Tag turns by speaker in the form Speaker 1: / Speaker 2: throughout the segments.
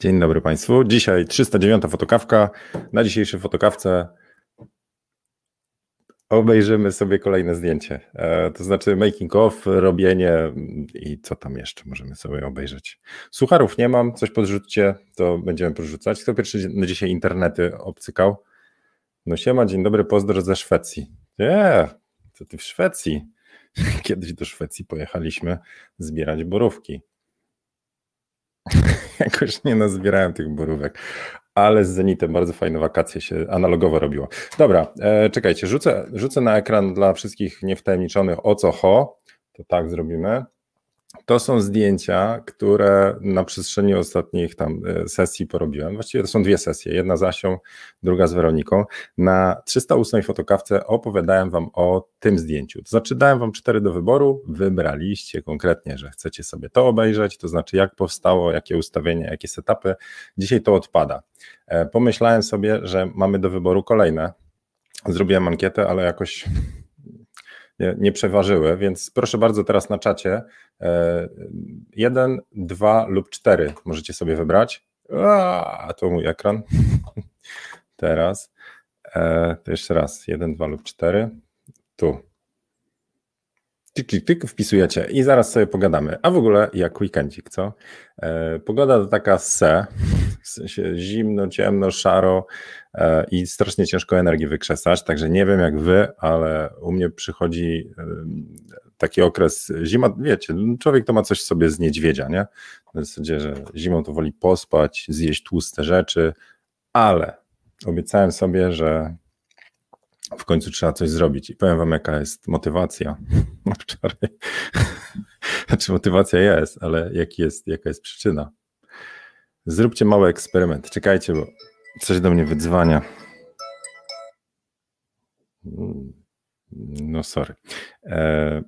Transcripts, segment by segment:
Speaker 1: Dzień dobry Państwu. Dzisiaj 309 fotokawka. Na dzisiejszej fotokawce obejrzymy sobie kolejne zdjęcie. E, to znaczy making of, robienie i co tam jeszcze możemy sobie obejrzeć. Sucharów nie mam, coś podrzućcie, to będziemy podrzucać. Kto pierwszy na dzisiaj internety obcykał? No siema, dzień dobry, pozdro ze Szwecji. Nie, co ty w Szwecji? Kiedyś do Szwecji pojechaliśmy zbierać borówki. Jakoś nie nazbierałem tych borówek, ale z Zenitem bardzo fajne wakacje się analogowo robiło. Dobra, e, czekajcie, rzucę, rzucę na ekran dla wszystkich niewtajemniczonych o co ho. To tak zrobimy. To są zdjęcia, które na przestrzeni ostatnich tam e, sesji porobiłem. Właściwie to są dwie sesje, jedna z Asią, druga z Weroniką. Na 308 fotokawce opowiadałem wam o tym zdjęciu. To znaczy dałem wam cztery do wyboru, wybraliście konkretnie, że chcecie sobie to obejrzeć, to znaczy jak powstało, jakie ustawienia, jakie setupy. Dzisiaj to odpada. E, pomyślałem sobie, że mamy do wyboru kolejne. Zrobiłem ankietę, ale jakoś nie, nie przeważyły, więc proszę bardzo teraz na czacie jeden, dwa lub cztery możecie sobie wybrać. A to mój ekran. Teraz. E, to jeszcze raz. Jeden, dwa lub cztery. Tu. Tyk, tyk, tyk, wpisujecie i zaraz sobie pogadamy. A w ogóle jak weekendzik, co? E, pogoda to taka se, w sensie zimno, ciemno, szaro e, i strasznie ciężko energii wykrzesać, także nie wiem jak wy, ale u mnie przychodzi taki okres zima, wiecie, człowiek to ma coś sobie z niedźwiedzia, nie? W zasadzie, że zimą to woli pospać, zjeść tłuste rzeczy, ale obiecałem sobie, że w końcu trzeba coś zrobić. I powiem wam, jaka jest motywacja. Wczoraj. Znaczy, motywacja jest, ale jaki jest, jaka jest przyczyna? Zróbcie mały eksperyment. Czekajcie, bo coś do mnie wydzwania. No, sorry. E,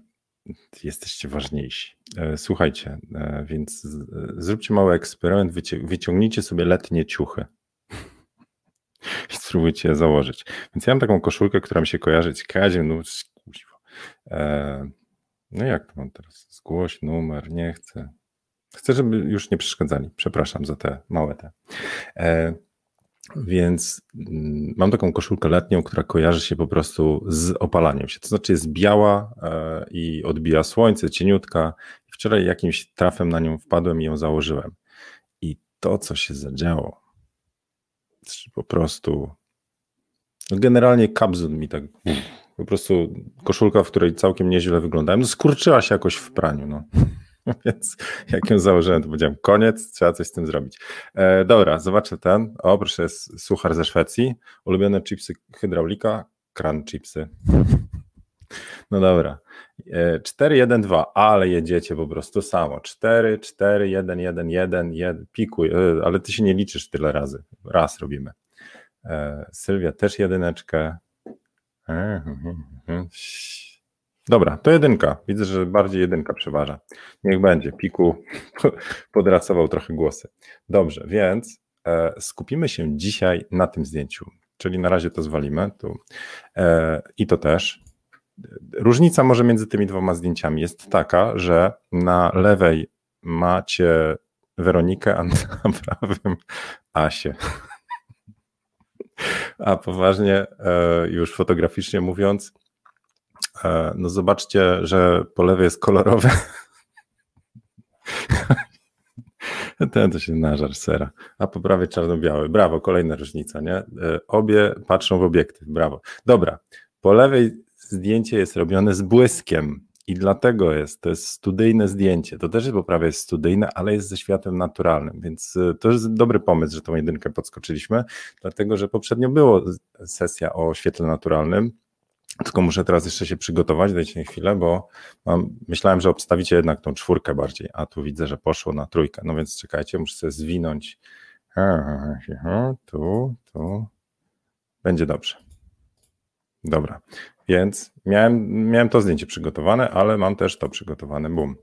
Speaker 1: jesteście ważniejsi. E, słuchajcie, e, więc z, zróbcie mały eksperyment, wyciągnijcie sobie letnie ciuchy i spróbujcie je założyć. Więc ja mam taką koszulkę, która mi się kojarzy z kadziem, no e, no jak to mam teraz? Zgłoś numer, nie chcę. Chcę, żeby już nie przeszkadzali. Przepraszam za te małe te. E, więc mm, mam taką koszulkę letnią, która kojarzy się po prostu z opalaniem się. To znaczy jest biała e, i odbija słońce, cieniutka. Wczoraj jakimś trafem na nią wpadłem i ją założyłem. I to, co się zadziało, po prostu no generalnie kabzun mi tak po prostu koszulka, w której całkiem nieźle wyglądałem, no skurczyła się jakoś w praniu, no. Więc jak ją założyłem, to powiedziałem, koniec, trzeba coś z tym zrobić. E, dobra, zobaczę ten. O, proszę, jest suchar ze Szwecji. Ulubione chipsy hydraulika, kran chipsy. No dobra. 4, 1, 2, ale jedziecie po prostu samo. 4, 4, 1, 1, 1, 1, pikuj, e, ale ty się nie liczysz tyle razy. Raz robimy. E, Sylwia też jedyneczkę. E, dobra, to jedynka. Widzę, że bardziej jedynka przeważa. Niech będzie. Piku podrasował trochę głosy. Dobrze, więc skupimy się dzisiaj na tym zdjęciu. Czyli na razie to zwalimy tu. I to też. Różnica może między tymi dwoma zdjęciami jest taka, że na lewej macie Weronikę, a na prawym Asię. A poważnie, e, już fotograficznie mówiąc, e, no zobaczcie, że po lewej jest kolorowe. Ten to się nażar sera, a po prawej czarno-biały. Brawo, kolejna różnica, nie? E, obie patrzą w obiektyw, brawo. Dobra, po lewej zdjęcie jest robione z błyskiem i dlatego jest, to jest studyjne zdjęcie. To też jest, bo prawie jest studyjne, ale jest ze światłem naturalnym, więc y, to jest dobry pomysł, że tą jedynkę podskoczyliśmy, dlatego że poprzednio było sesja o świetle naturalnym, tylko muszę teraz jeszcze się przygotować, dajcie mi chwilę, bo mam, myślałem, że obstawicie jednak tą czwórkę bardziej, a tu widzę, że poszło na trójkę, no więc czekajcie, muszę sobie zwinąć tu, tu, będzie dobrze. Dobra, więc miałem, miałem to zdjęcie przygotowane, ale mam też to przygotowane. Bum.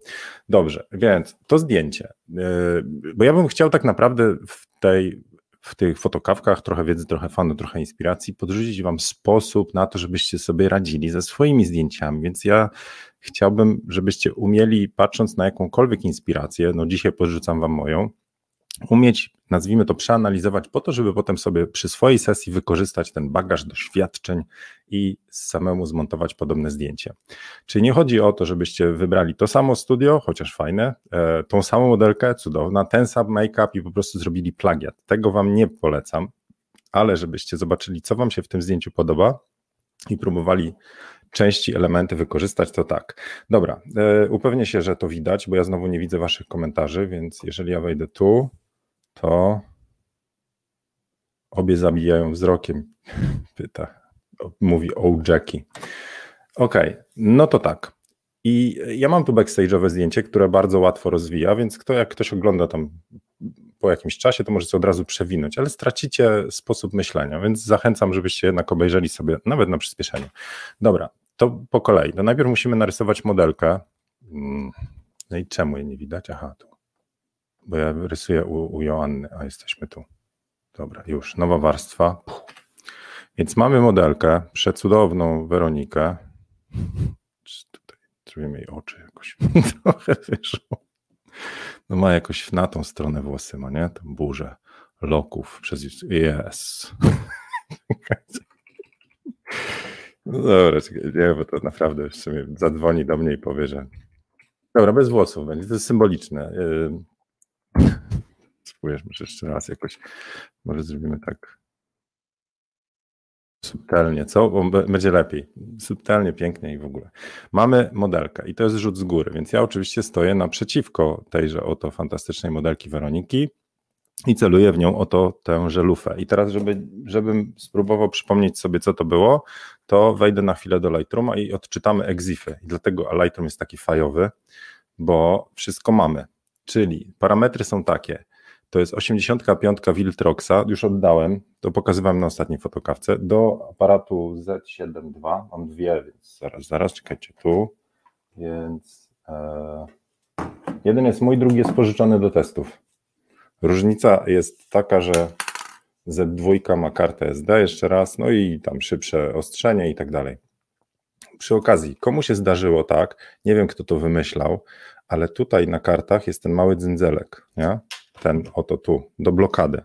Speaker 1: Dobrze, więc to zdjęcie. Yy, bo ja bym chciał tak naprawdę w tej w tych fotokawkach trochę wiedzy, trochę fanu, trochę inspiracji, podrzucić Wam sposób na to, żebyście sobie radzili ze swoimi zdjęciami. Więc ja chciałbym, żebyście umieli, patrząc na jakąkolwiek inspirację, no dzisiaj podrzucam Wam moją, umieć, nazwijmy to, przeanalizować po to, żeby potem sobie przy swojej sesji wykorzystać ten bagaż doświadczeń i samemu zmontować podobne zdjęcie. Czyli nie chodzi o to, żebyście wybrali to samo studio, chociaż fajne, e, tą samą modelkę, cudowna, ten sam make-up i po prostu zrobili plagiat. Tego wam nie polecam, ale żebyście zobaczyli, co wam się w tym zdjęciu podoba i próbowali części, elementy wykorzystać, to tak. Dobra, e, upewnię się, że to widać, bo ja znowu nie widzę waszych komentarzy, więc jeżeli ja wejdę tu, to obie zabijają wzrokiem, pyta, mówi o Jackie. Okej, okay, no to tak. I ja mam tu backstage'owe zdjęcie, które bardzo łatwo rozwija, więc kto, jak ktoś ogląda tam po jakimś czasie, to możecie od razu przewinąć, ale stracicie sposób myślenia, więc zachęcam, żebyście jednak obejrzeli sobie nawet na przyspieszeniu. Dobra, to po kolei. No najpierw musimy narysować modelkę. Mm, no i czemu jej nie widać? Aha, tu bo ja rysuję u, u Joanny, a jesteśmy tu. Dobra, już, nowa warstwa. Puh. Więc mamy modelkę, przecudowną Weronikę. Tutaj zrobimy jej oczy jakoś trochę wyszło. No ma jakoś na tą stronę włosy, ma nie? Tą burzę loków przez... Yes. No dobra, nie, bo to naprawdę już sobie zadzwoni do mnie i powie, że dobra, bez włosów będzie, to jest symboliczne. Spójrz, może jeszcze raz jakoś, może zrobimy tak subtelnie, co? Bo będzie lepiej. Subtelnie, pięknie i w ogóle. Mamy modelkę i to jest rzut z góry, więc ja oczywiście stoję naprzeciwko tejże oto fantastycznej modelki Weroniki i celuję w nią oto tę żelufę. I teraz, żeby, żebym spróbował przypomnieć sobie, co to było, to wejdę na chwilę do Lightrooma i odczytamy exify. I dlatego Lightroom jest taki fajowy, bo wszystko mamy. Czyli parametry są takie. To jest 85 Viltroxa, już oddałem, to pokazywałem na ostatniej fotokawce, do aparatu Z7 II, mam dwie, więc zaraz, zaraz, czekajcie tu, więc e, jeden jest mój, drugi jest pożyczony do testów. Różnica jest taka, że Z2 ma kartę SD jeszcze raz, no i tam szybsze ostrzenie i tak dalej. Przy okazji, komu się zdarzyło tak, nie wiem kto to wymyślał, ale tutaj na kartach jest ten mały dzędzelek, nie? ten oto tu, do blokady.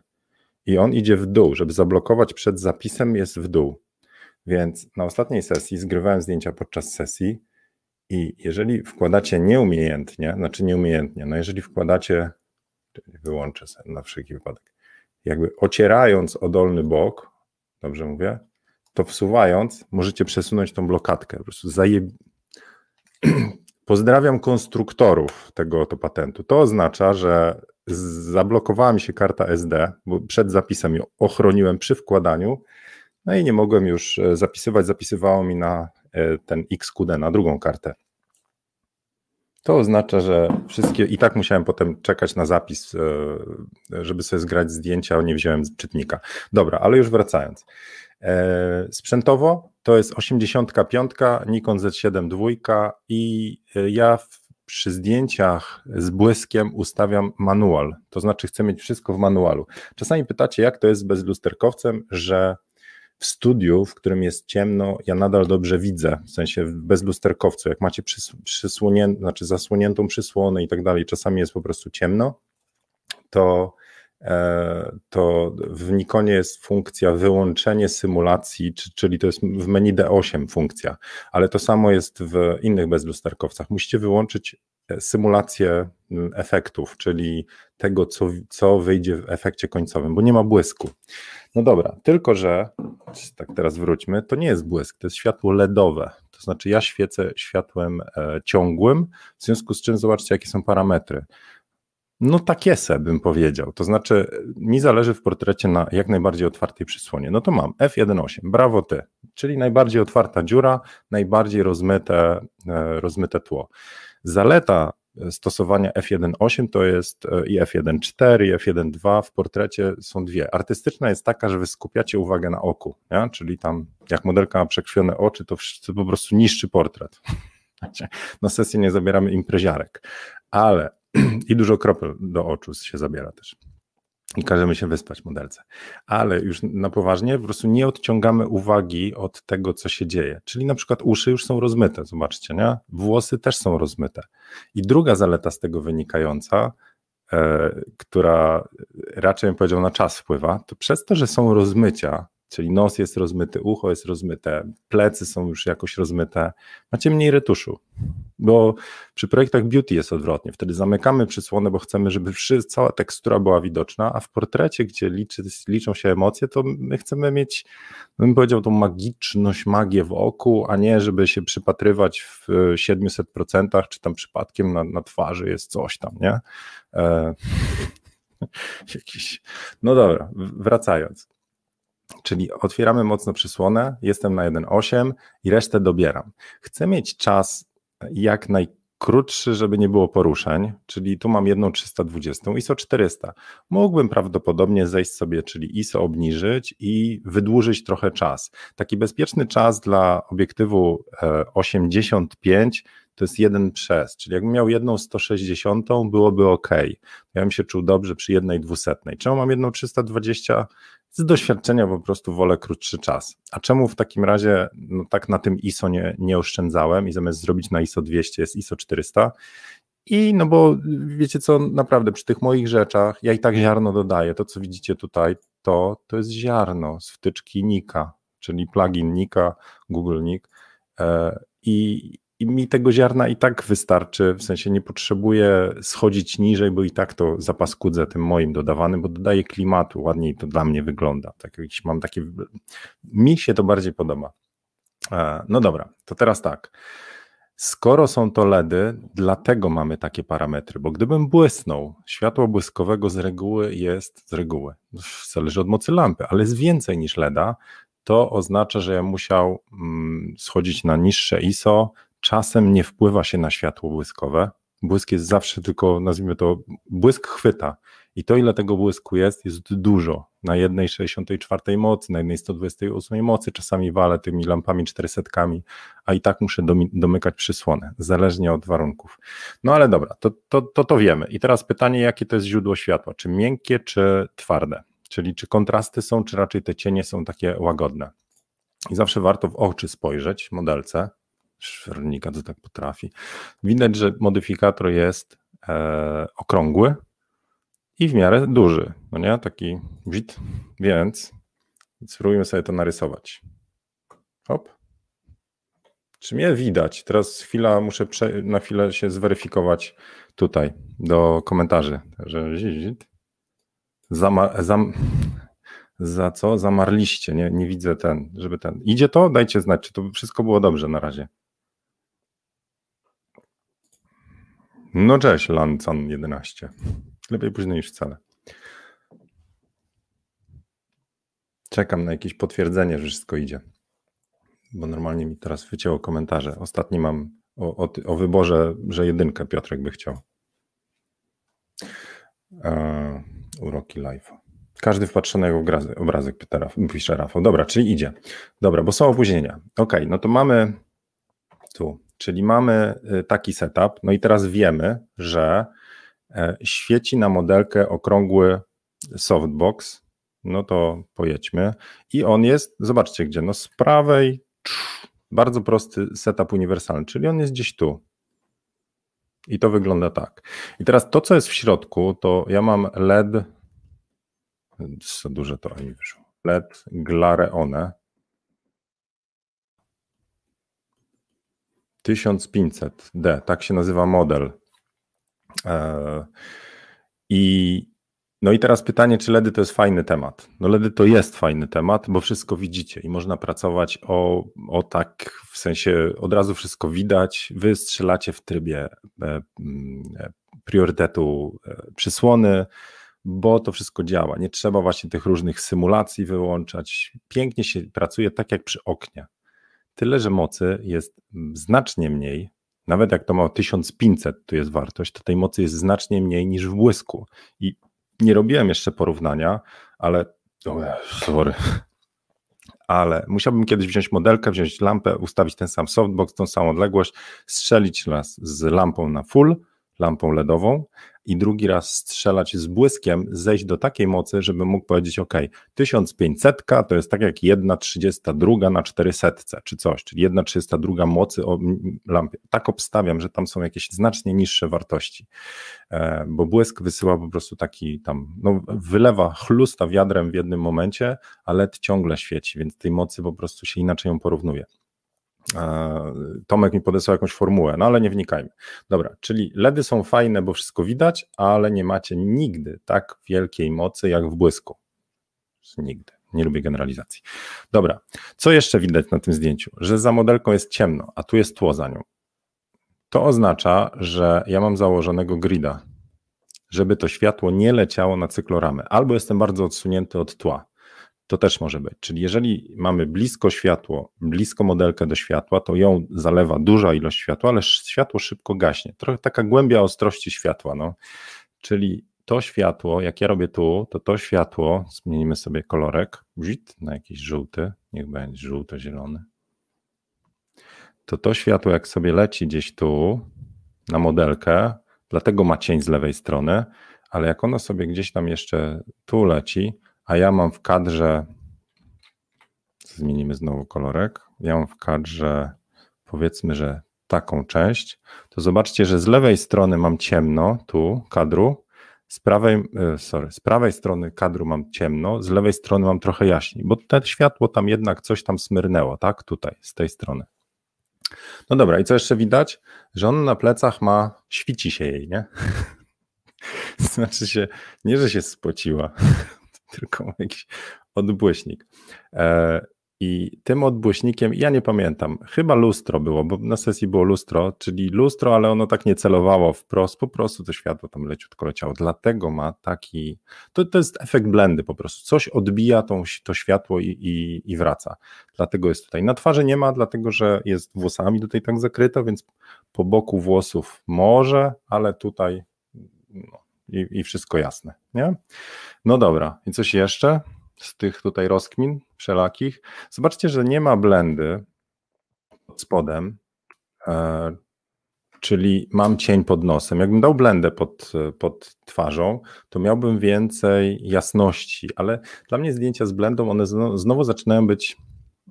Speaker 1: I on idzie w dół, żeby zablokować przed zapisem jest w dół. Więc na ostatniej sesji zgrywałem zdjęcia podczas sesji i jeżeli wkładacie nieumiejętnie, znaczy nieumiejętnie, no jeżeli wkładacie, wyłączę sobie na wszelki wypadek, jakby ocierając o dolny bok, dobrze mówię, to wsuwając możecie przesunąć tą blokadkę, po prostu zajeb... Pozdrawiam konstruktorów tego oto patentu. To oznacza, że zablokowała mi się karta SD, bo przed zapisem ją ochroniłem przy wkładaniu, no i nie mogłem już e, zapisywać, zapisywało mi na e, ten XQD, na drugą kartę. To oznacza, że wszystkie, i tak musiałem potem czekać na zapis, e, żeby sobie zgrać zdjęcia, nie wziąłem czytnika. Dobra, ale już wracając. Sprzętowo to jest 85, Nikon Z7 II i ja przy zdjęciach z błyskiem ustawiam manual, to znaczy chcę mieć wszystko w manualu. Czasami pytacie, jak to jest z bezlusterkowcem, że w studiu, w którym jest ciemno, ja nadal dobrze widzę, w sensie w bezlusterkowcu, jak macie przys przysłonię, znaczy zasłoniętą przysłonę i tak dalej, czasami jest po prostu ciemno, to E, to w Nikonie jest funkcja wyłączenie symulacji, czyli to jest w menu D8 funkcja, ale to samo jest w innych bezlusterkowcach. Musicie wyłączyć e, symulację efektów, czyli tego, co, co wyjdzie w efekcie końcowym, bo nie ma błysku. No dobra, tylko że, tak teraz wróćmy, to nie jest błysk, to jest światło LEDowe. To znaczy, ja świecę światłem e, ciągłym, w związku z czym zobaczcie, jakie są parametry. No takie se bym powiedział. To znaczy, mi zależy w portrecie na jak najbardziej otwartej przysłonie. No to mam F1.8, brawo ty, czyli najbardziej otwarta dziura, najbardziej rozmyte, e, rozmyte tło. Zaleta stosowania F1.8 to jest e, i F1.4 i F1.2 w portrecie są dwie. Artystyczna jest taka, że wy skupiacie uwagę na oku, nie? czyli tam jak modelka ma przekrwione oczy, to, po prostu niszczy portret. Na sesję nie zabieramy impreziarek, ale i dużo kropel do oczu się zabiera też. I każemy się wyspać modelce. Ale już na poważnie po prostu nie odciągamy uwagi od tego, co się dzieje. Czyli na przykład uszy już są rozmyte, zobaczcie, nie? Włosy też są rozmyte. I druga zaleta z tego wynikająca, e, która raczej bym powiedział na czas wpływa, to przez to, że są rozmycia, czyli nos jest rozmyty, ucho jest rozmyte, plecy są już jakoś rozmyte, macie mniej retuszu. Bo przy projektach beauty jest odwrotnie. Wtedy zamykamy przysłonę, bo chcemy, żeby cała tekstura była widoczna, a w portrecie, gdzie liczy, liczą się emocje, to my chcemy mieć, no bym powiedział, tą magiczność, magię w oku, a nie żeby się przypatrywać w 700%, czy tam przypadkiem na, na twarzy jest coś tam, nie? E, jakiś. No dobra, wracając. Czyli otwieramy mocno przysłonę, jestem na 1.8 i resztę dobieram. Chcę mieć czas jak najkrótszy, żeby nie było poruszeń, czyli tu mam jedną 320, ISO 400. Mógłbym prawdopodobnie zejść sobie, czyli ISO obniżyć i wydłużyć trochę czas. Taki bezpieczny czas dla obiektywu 85 e, to jest jeden przez, czyli jakbym miał jedną 160, byłoby ok. Ja bym się czuł dobrze przy jednej 200. Czemu mam jedną 320? Z doświadczenia po prostu wolę krótszy czas. A czemu w takim razie no tak na tym ISO nie, nie oszczędzałem i zamiast zrobić na ISO 200 jest ISO 400? I no bo wiecie co, naprawdę przy tych moich rzeczach ja i tak ziarno dodaję. To co widzicie tutaj, to, to jest ziarno z wtyczki Nika, czyli plugin Nika, Google Nik. E, I, i mi tego ziarna i tak wystarczy, w sensie nie potrzebuję schodzić niżej, bo i tak to zapaskudzę tym moim dodawanym, bo dodaje klimatu, ładniej to dla mnie wygląda. Tak mam takie, mi się to bardziej podoba. E, no dobra, to teraz tak. Skoro są to LEDy, dlatego mamy takie parametry, bo gdybym błysnął, światło błyskowego z reguły jest, z reguły, zależy od mocy lampy, ale jest więcej niż LEDa, to oznacza, że ja musiał mm, schodzić na niższe ISO, czasem nie wpływa się na światło błyskowe. Błysk jest zawsze tylko, nazwijmy to, błysk chwyta. I to, ile tego błysku jest, jest dużo. Na jednej 64 mocy, na jednej 128 mocy, czasami walę tymi lampami 400, a i tak muszę domykać przysłonę, zależnie od warunków. No ale dobra, to, to, to, to wiemy. I teraz pytanie, jakie to jest źródło światła? Czy miękkie, czy twarde? Czyli czy kontrasty są, czy raczej te cienie są takie łagodne? I zawsze warto w oczy spojrzeć modelce, Szwernika to tak potrafi. Widać, że modyfikator jest e, okrągły i w miarę duży, no nie? Taki wid, więc spróbujmy sobie to narysować. Hop. Czy mnie widać? Teraz chwila, muszę na chwilę się zweryfikować tutaj do komentarzy. Także zama, zam, za co? Zamarliście, nie, nie widzę ten, żeby ten. Idzie to? Dajcie znać, czy to wszystko było dobrze na razie. No cześć, Lancan 11. Lepiej późno niż wcale. Czekam na jakieś potwierdzenie, że wszystko idzie. Bo normalnie mi teraz wycięło komentarze. Ostatni mam o, o, o wyborze, że jedynkę Piotrek by chciał. E, uroki live. Każdy wpatrzony obrazek, obrazek Petera, pisze Rafał. Dobra, czyli idzie. Dobra, bo są opóźnienia. Ok, no to mamy tu Czyli mamy y, taki setup, no i teraz wiemy, że e, świeci na modelkę okrągły softbox, no to pojedźmy. I on jest, zobaczcie gdzie, no z prawej, bardzo prosty setup uniwersalny, czyli on jest gdzieś tu. I to wygląda tak. I teraz to, co jest w środku, to ja mam LED, co duże to mi wyszło, LED Glareone, 1500D, tak się nazywa model. E, I no i teraz pytanie, czy LEDy to jest fajny temat? No LEDy to jest fajny temat, bo wszystko widzicie i można pracować o, o tak, w sensie od razu wszystko widać, wy strzelacie w trybie e, mm, priorytetu e, przysłony, bo to wszystko działa. Nie trzeba właśnie tych różnych symulacji wyłączać. Pięknie się pracuje tak jak przy oknie. Tyle, że mocy jest znacznie mniej, nawet jak to ma 1500, tu jest wartość, to tej mocy jest znacznie mniej niż w błysku. I nie robiłem jeszcze porównania, ale. sorry. Ale musiałbym kiedyś wziąć modelkę, wziąć lampę, ustawić ten sam softbox, tą samą odległość, strzelić raz z lampą na full, lampą LEDową, i drugi raz strzelać z błyskiem, zejść do takiej mocy, żeby mógł powiedzieć, ok, 1500 to jest tak jak 1,32 na 400 czy coś, czyli 1,32 mocy o lampie. Tak obstawiam, że tam są jakieś znacznie niższe wartości, e, bo błysk wysyła po prostu taki tam, no wylewa chlusta wiadrem w jednym momencie, a LED ciągle świeci, więc tej mocy po prostu się inaczej ją porównuje. E, Tomek mi podesłał jakąś formułę, no ale nie wnikajmy. Dobra, czyli LEDy są fajne, bo wszystko widać, ale nie macie nigdy tak wielkiej mocy jak w błysku. Nigdy. Nie lubię generalizacji. Dobra, co jeszcze widać na tym zdjęciu? Że za modelką jest ciemno, a tu jest tło za nią. To oznacza, że ja mam założonego grida, żeby to światło nie leciało na cykloramę, albo jestem bardzo odsunięty od tła to też może być. Czyli jeżeli mamy blisko światło, blisko modelkę do światła, to ją zalewa duża ilość światła, ale światło szybko gaśnie. Trochę taka głębia ostrości światła. No. Czyli to światło, jak ja robię tu, to to światło, zmienimy sobie kolorek, na jakiś żółty, niech będzie żółto-zielony. To to światło, jak sobie leci gdzieś tu na modelkę, dlatego ma cień z lewej strony, ale jak ono sobie gdzieś tam jeszcze tu leci, a ja mam w kadrze, zmienimy znowu kolorek, ja mam w kadrze powiedzmy, że taką część, to zobaczcie, że z lewej strony mam ciemno, tu kadru, z prawej, e, sorry, z prawej strony kadru mam ciemno, z lewej strony mam trochę jaśniej, bo to światło tam jednak coś tam smyrnęło, tak, tutaj, z tej strony. No dobra, i co jeszcze widać? Że on na plecach ma, świci się jej, nie? Znaczy się, nie, że się spociła, tylko jakiś odbłyśnik. E, I tym odbłyśnikiem, ja nie pamiętam, chyba lustro było, bo na sesji było lustro, czyli lustro, ale ono tak nie celowało wprost, po prostu to światło tam leciutko leciało. Dlatego ma taki, to, to jest efekt blendy po prostu. Coś odbija tą, to światło i, i, i wraca. Dlatego jest tutaj. Na twarzy nie ma, dlatego że jest włosami tutaj tak zakryto, więc po boku włosów może, ale tutaj no, i, i wszystko jasne, nie? No dobra, i coś jeszcze z tych tutaj rozkmin wszelakich? Zobaczcie, że nie ma blendy pod spodem, e, czyli mam cień pod nosem. Jakbym dał blendę pod, pod twarzą, to miałbym więcej jasności, ale dla mnie zdjęcia z blendą, one znowu, znowu zaczynają być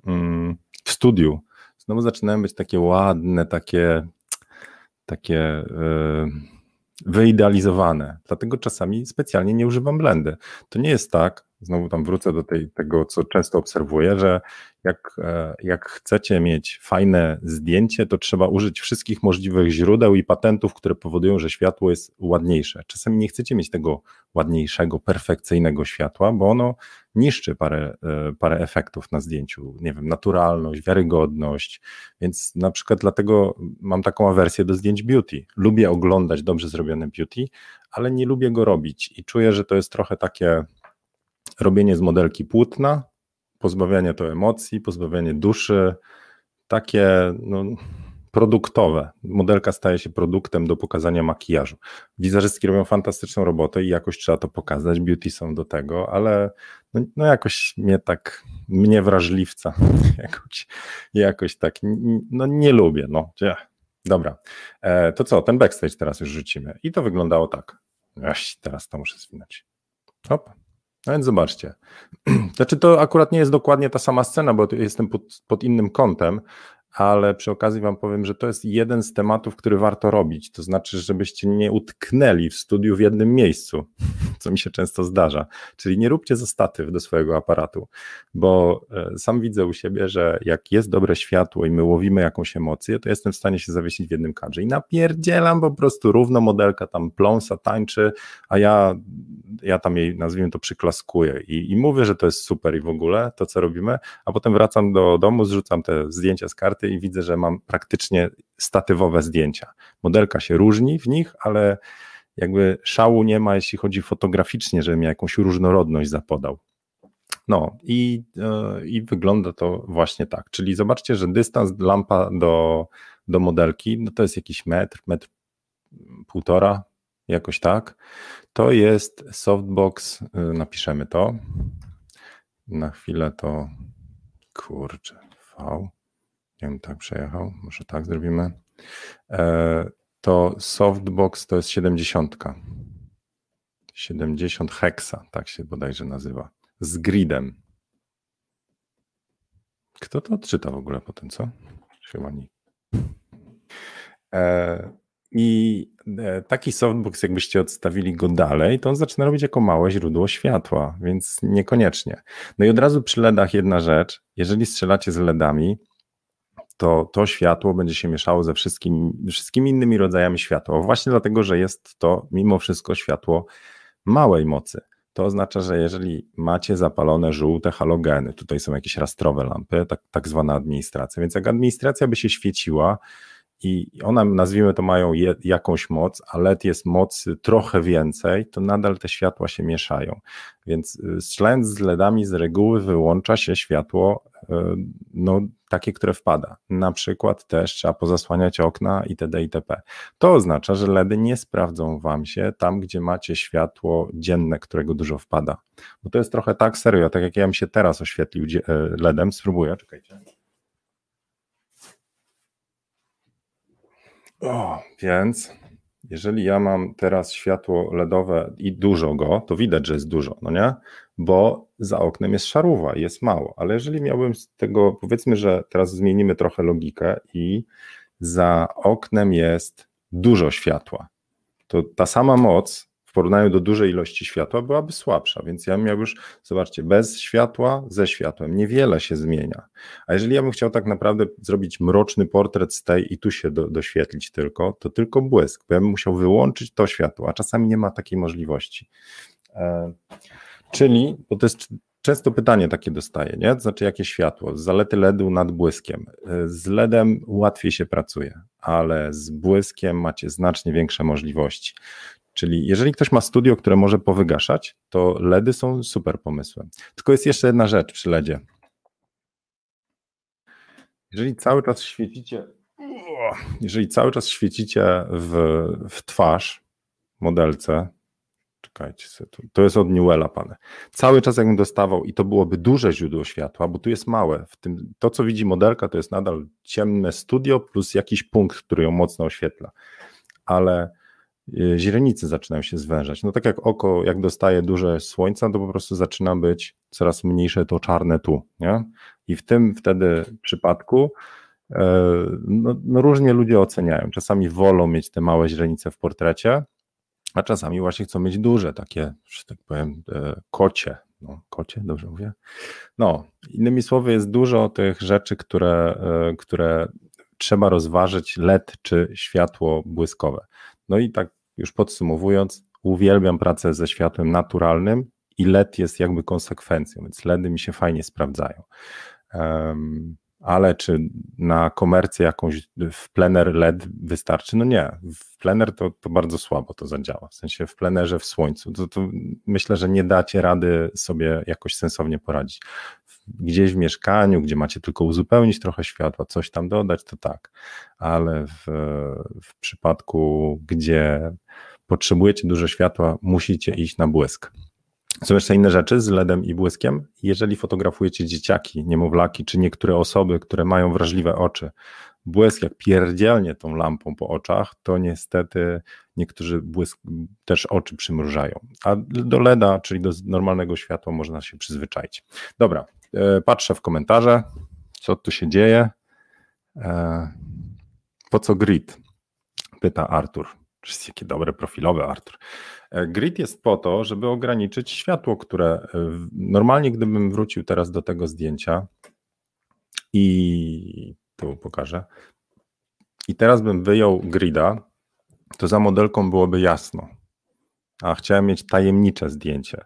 Speaker 1: mm, w studiu, znowu zaczynają być takie ładne, takie takie... Yy, wyidealizowane. Dlatego czasami specjalnie nie używam blendy. To nie jest tak, znowu tam wrócę do tej, tego, co często obserwuję, że jak, e, jak chcecie mieć fajne zdjęcie, to trzeba użyć wszystkich możliwych źródeł i patentów, które powodują, że światło jest ładniejsze. Czasami nie chcecie mieć tego ładniejszego, perfekcyjnego światła, bo ono niszczy parę, e, parę efektów na zdjęciu. Nie wiem, naturalność, wiarygodność. Więc na przykład dlatego mam taką awersję do zdjęć beauty. Lubię oglądać dobrze zrobione beauty, ale nie lubię go robić i czuję, że to jest trochę takie robienie z modelki płótna, pozbawianie to emocji, pozbawianie duszy, takie no, produktowe. Modelka staje się produktem do pokazania makijażu. Wizerzystki robią fantastyczną robotę i jakoś trzeba to pokazać, beauty są do tego, ale no, no jakoś mnie tak, mnie wrażliwca, jakoś, jakoś tak, no nie lubię, no. Dobra, e, to co, ten backstage teraz już rzucimy i to wyglądało tak. Ech, teraz to muszę zwinąć. Hop. No więc zobaczcie. Znaczy, to akurat nie jest dokładnie ta sama scena, bo jestem pod, pod innym kątem, ale przy okazji Wam powiem, że to jest jeden z tematów, który warto robić. To znaczy, żebyście nie utknęli w studiu w jednym miejscu, co mi się często zdarza. Czyli nie róbcie zostatyw do swojego aparatu, bo e, sam widzę u siebie, że jak jest dobre światło i my łowimy jakąś emocję, to jestem w stanie się zawiesić w jednym kadrze i napierdzielam po prostu równo modelka tam pląsa, tańczy, a ja, ja tam jej, nazwijmy to, przyklaskuję i, i mówię, że to jest super i w ogóle to, co robimy, a potem wracam do domu, zrzucam te zdjęcia z karty i widzę, że mam praktycznie statywowe zdjęcia. Modelka się różni w nich, ale jakby szału nie ma, jeśli chodzi fotograficznie, żebym jakąś różnorodność zapodał. No i, yy, i wygląda to właśnie tak. Czyli zobaczcie, że dystans lampa do, do modelki no to jest jakiś metr, metr półtora, jakoś tak. To jest softbox, yy, napiszemy to. Na chwilę to kurczę, V. Ja bym tak przejechał, może tak zrobimy. E, to softbox to jest 70. 70 heksa, tak się bodajże nazywa, z gridem. Kto to odczyta w ogóle potem, co? Chyba nie. E, I e, taki softbox, jakbyście odstawili go dalej, to on zaczyna robić jako małe źródło światła, więc niekoniecznie. No i od razu przy LEDach jedna rzecz, jeżeli strzelacie z LEDami, to to światło będzie się mieszało ze wszystkimi, wszystkimi innymi rodzajami światła. Właśnie dlatego, że jest to mimo wszystko światło małej mocy. To oznacza, że jeżeli macie zapalone żółte halogeny, tutaj są jakieś rastrowe lampy, tak, tak zwana administracja, więc jak administracja by się świeciła, i one, nazwijmy to, mają je, jakąś moc, a LED jest mocy trochę więcej, to nadal te światła się mieszają. Więc y, strzelając z LEDami z reguły wyłącza się światło y, no, takie, które wpada. Na przykład też trzeba pozasłaniać okna itd. itp. To oznacza, że LEDy nie sprawdzą Wam się tam, gdzie macie światło dzienne, którego dużo wpada. Bo to jest trochę tak serio, tak jak ja bym się teraz oświetlił y, LEDem, spróbuję, czekajcie. O, więc jeżeli ja mam teraz światło LEDowe i dużo go, to widać, że jest dużo, no nie? Bo za oknem jest szaruwa, jest mało, ale jeżeli miałbym z tego, powiedzmy, że teraz zmienimy trochę logikę i za oknem jest dużo światła, to ta sama moc w porównaniu do dużej ilości światła byłaby słabsza, więc ja miał już, zobaczcie, bez światła, ze światłem, niewiele się zmienia. A jeżeli ja bym chciał tak naprawdę zrobić mroczny portret z tej i tu się do, doświetlić tylko, to tylko błysk, bo ja bym musiał wyłączyć to światło, a czasami nie ma takiej możliwości. E, czyli, bo to jest często pytanie takie dostaję, nie? To znaczy jakie światło? Zalety LEDu nad błyskiem. E, z LEDem łatwiej się pracuje, ale z błyskiem macie znacznie większe możliwości. Czyli jeżeli ktoś ma studio, które może powygaszać, to LEDy są super pomysłem. Tylko jest jeszcze jedna rzecz przy LEDzie. Jeżeli cały czas świecicie, jeżeli cały czas świecicie w, w twarz modelce, czekajcie, to jest od Newella, pane. Cały czas jakbym dostawał i to byłoby duże źródło światła, bo tu jest małe. W tym, to, co widzi modelka, to jest nadal ciemne studio plus jakiś punkt, który ją mocno oświetla. Ale Y, źrenicy zaczynają się zwężać. No tak jak oko, jak dostaje duże słońca, to po prostu zaczyna być coraz mniejsze to czarne tu, nie? I w tym wtedy przypadku e, no, no różnie ludzie oceniają. Czasami wolą mieć te małe źrenice w portrecie, a czasami właśnie chcą mieć duże, takie, że tak powiem, e, kocie. No, kocie, dobrze mówię? No, innymi słowy, jest dużo tych rzeczy, które, e, które trzeba rozważyć, LED czy światło błyskowe. No i tak już podsumowując, uwielbiam pracę ze światłem naturalnym i LED jest jakby konsekwencją, więc LEDy mi się fajnie sprawdzają. Um, ale czy na komercję jakąś w plener LED wystarczy? No nie, w plener to, to bardzo słabo to zadziała, w sensie w plenerze w słońcu, to, to myślę, że nie dacie rady sobie jakoś sensownie poradzić. Gdzieś w mieszkaniu, gdzie macie tylko uzupełnić trochę światła, coś tam dodać, to tak, ale w, w przypadku, gdzie potrzebujecie dużo światła, musicie iść na błysk. Są jeszcze inne rzeczy z LEDem i błyskiem. Jeżeli fotografujecie dzieciaki, niemowlaki, czy niektóre osoby, które mają wrażliwe oczy, błysk jak pierdzielnie tą lampą po oczach, to niestety niektórzy błysk też oczy przymrużają. A do LEDa, czyli do normalnego światła można się przyzwyczaić. Dobra, e, patrzę w komentarze, co tu się dzieje. E, po co grid? Pyta Artur. Jakie dobre profilowe, Artur. E, grid jest po to, żeby ograniczyć światło, które normalnie, gdybym wrócił teraz do tego zdjęcia i tu pokażę, i teraz bym wyjął grida, to za modelką byłoby jasno, a chciałem mieć tajemnicze zdjęcie.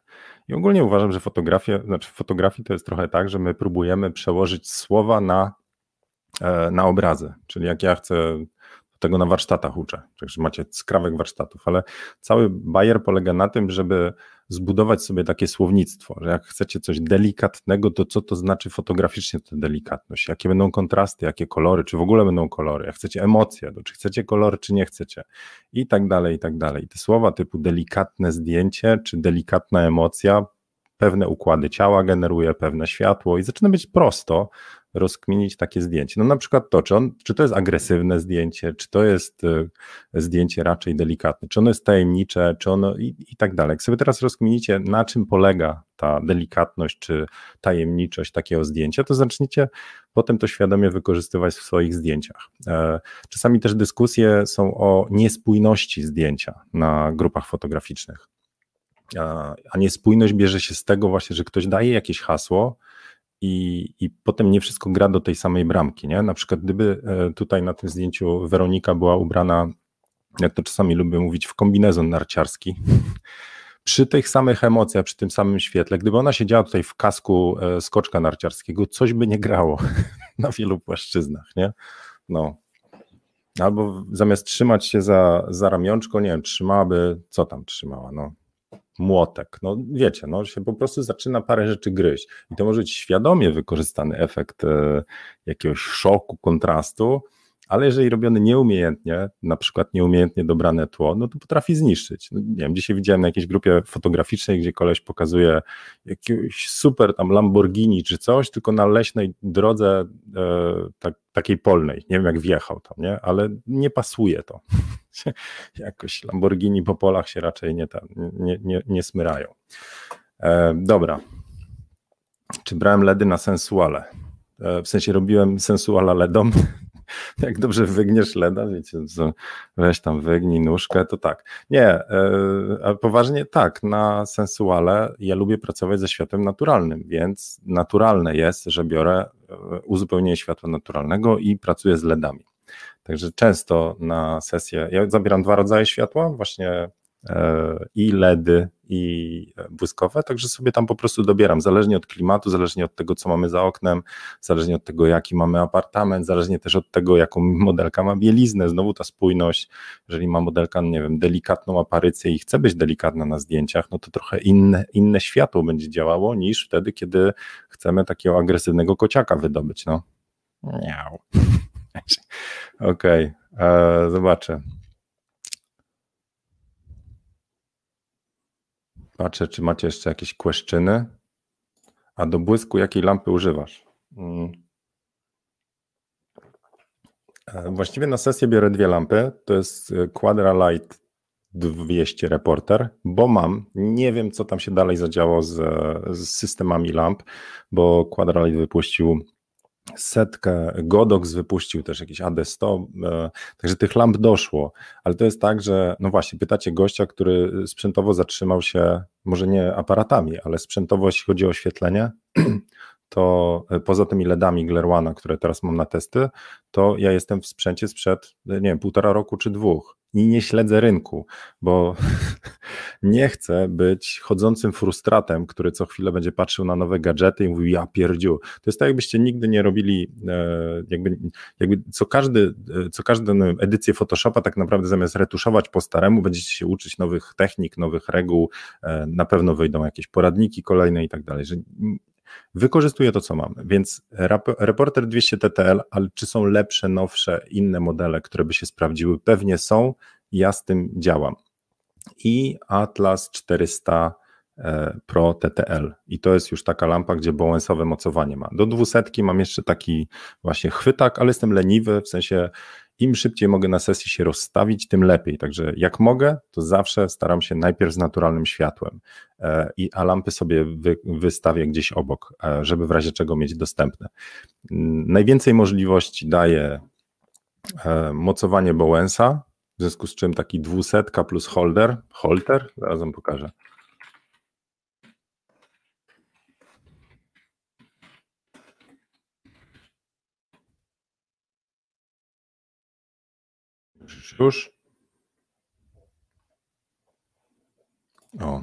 Speaker 1: I ogólnie uważam, że fotografia, znaczy fotografii to jest trochę tak, że my próbujemy przełożyć słowa na, e, na obrazy. Czyli jak ja chcę tego na warsztatach uczę, także macie skrawek warsztatów, ale cały bajer polega na tym, żeby zbudować sobie takie słownictwo, że jak chcecie coś delikatnego, to co to znaczy fotograficznie ta delikatność, jakie będą kontrasty, jakie kolory, czy w ogóle będą kolory, jak chcecie emocje, to czy chcecie kolory, czy nie chcecie? I tak dalej, i tak dalej. I te słowa typu delikatne zdjęcie, czy delikatna emocja, pewne układy ciała generuje, pewne światło i zaczyna być prosto, rozkminić takie zdjęcie. No na przykład to, czy, on, czy to jest agresywne zdjęcie, czy to jest e, zdjęcie raczej delikatne, czy ono jest tajemnicze, czy ono i, i tak dalej. Jak sobie teraz rozkminicie, na czym polega ta delikatność czy tajemniczość takiego zdjęcia, to zaczniecie potem to świadomie wykorzystywać w swoich zdjęciach. E, czasami też dyskusje są o niespójności zdjęcia na grupach fotograficznych. A niespójność bierze się z tego właśnie, że ktoś daje jakieś hasło, i, i potem nie wszystko gra do tej samej bramki. Nie? Na przykład, gdyby e, tutaj na tym zdjęciu Weronika była ubrana, jak to czasami lubię mówić, w kombinezon narciarski, przy tych samych emocjach, przy tym samym świetle, gdyby ona siedziała tutaj w kasku e, skoczka narciarskiego, coś by nie grało na wielu płaszczyznach, nie? No. Albo zamiast trzymać się za, za ramionczko, nie wiem, trzymałaby, co tam trzymała, no młotek. No wiecie, no się po prostu zaczyna parę rzeczy gryźć. I to może być świadomie wykorzystany efekt e, jakiegoś szoku, kontrastu, ale jeżeli robiony nieumiejętnie, na przykład nieumiejętnie dobrane tło, no to potrafi zniszczyć. No, nie wiem, dzisiaj widziałem na jakiejś grupie fotograficznej, gdzie koleś pokazuje jakiegoś super tam Lamborghini czy coś, tylko na leśnej drodze e, tak, takiej polnej. Nie wiem jak wjechał tam, nie? Ale nie pasuje to. Jakoś Lamborghini po polach się raczej nie, tam, nie, nie, nie smyrają. E, dobra. Czy brałem LEDy na sensuale? E, w sensie robiłem sensuala LEDom, jak dobrze wygniesz leda, wiecie, co, weź tam wygnij nóżkę, to tak. Nie, e, poważnie tak, na sensuale ja lubię pracować ze światłem naturalnym, więc naturalne jest, że biorę e, uzupełnienie światła naturalnego i pracuję z LEDami. Także często na sesję, ja zabieram dwa rodzaje światła, właśnie i LEDy, i błyskowe, także sobie tam po prostu dobieram, zależnie od klimatu, zależnie od tego, co mamy za oknem, zależnie od tego, jaki mamy apartament, zależnie też od tego, jaką modelka ma bieliznę, znowu ta spójność, jeżeli ma modelka, nie wiem, delikatną aparycję i chce być delikatna na zdjęciach, no to trochę inne, inne światło będzie działało niż wtedy, kiedy chcemy takiego agresywnego kociaka wydobyć, no. Miau. Okej, okay. E, zobaczę. Patrzę, czy macie jeszcze jakieś kłeszczyny. A do błysku jakiej lampy używasz? Hmm. Właściwie na sesję biorę dwie lampy. To jest e, Quadra Light 200 Reporter, bo mam, nie wiem co tam się dalej zadziało z, z systemami lamp, bo Quadra Light wypuścił setkę, Godox wypuścił też jakieś AD100, e, także tych lamp doszło, ale to jest tak, że no właśnie, pytacie gościa, który sprzętowo zatrzymał się, może nie aparatami, ale sprzętowo jeśli chodzi o oświetlenie, to e, poza tymi LEDami Glerwana, które teraz mam na testy, to ja jestem w sprzęcie sprzed, nie wiem, półtora roku czy dwóch i nie śledzę rynku, bo nie chcę być chodzącym frustratem, który co chwilę będzie patrzył na nowe gadżety i mówił, ja pierdziu. To jest tak, jakbyście nigdy nie robili, e, jakby, jakby co, każdy, e, co każdą edycję Photoshopa tak naprawdę zamiast retuszować po staremu, będziecie się uczyć nowych technik, nowych reguł, e, na pewno wyjdą jakieś poradniki kolejne i tak dalej, że wykorzystuję to, co mamy. Więc Reporter 200 TTL, ale czy są lepsze, nowsze, inne modele, które by się sprawdziły? Pewnie są, ja z tym działam. I Atlas 400 e, Pro TTL. I to jest już taka lampa, gdzie bowensowe mocowanie ma. Do dwusetki mam jeszcze taki właśnie chwytak, ale jestem leniwy, w sensie im szybciej mogę na sesji się rozstawić, tym lepiej. Także jak mogę, to zawsze staram się najpierw z naturalnym światłem, e, i, a lampy sobie wy, wystawię gdzieś obok, e, żeby w razie czego mieć dostępne. Najwięcej możliwości daje e, mocowanie Bowensa, w związku z czym taki dwusetka plus holder, holder, zaraz wam pokażę. Już. O.